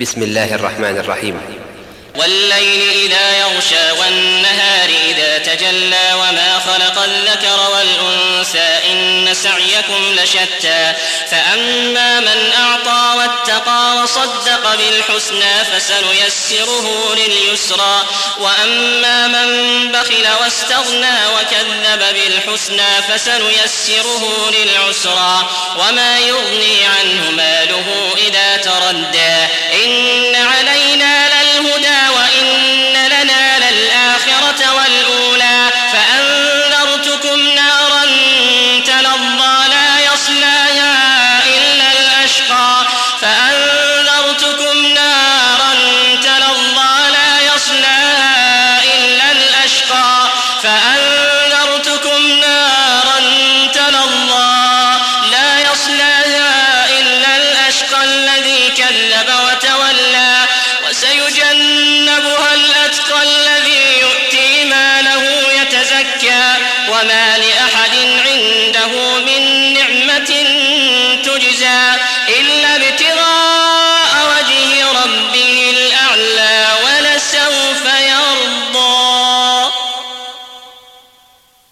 بسم الله الرحمن الرحيم. والليل إذا يغشى والنهار إذا تجلى وما خلق الذكر والأنثى إن سعيكم لشتى. فأما من أعطى واتقى وصدق بالحسنى فسنيسره لليسرى. وأما من بخل واستغنى وكذب بالحسنى فسنيسره للعسرى. وما يغني عنه وما لأحد عنده من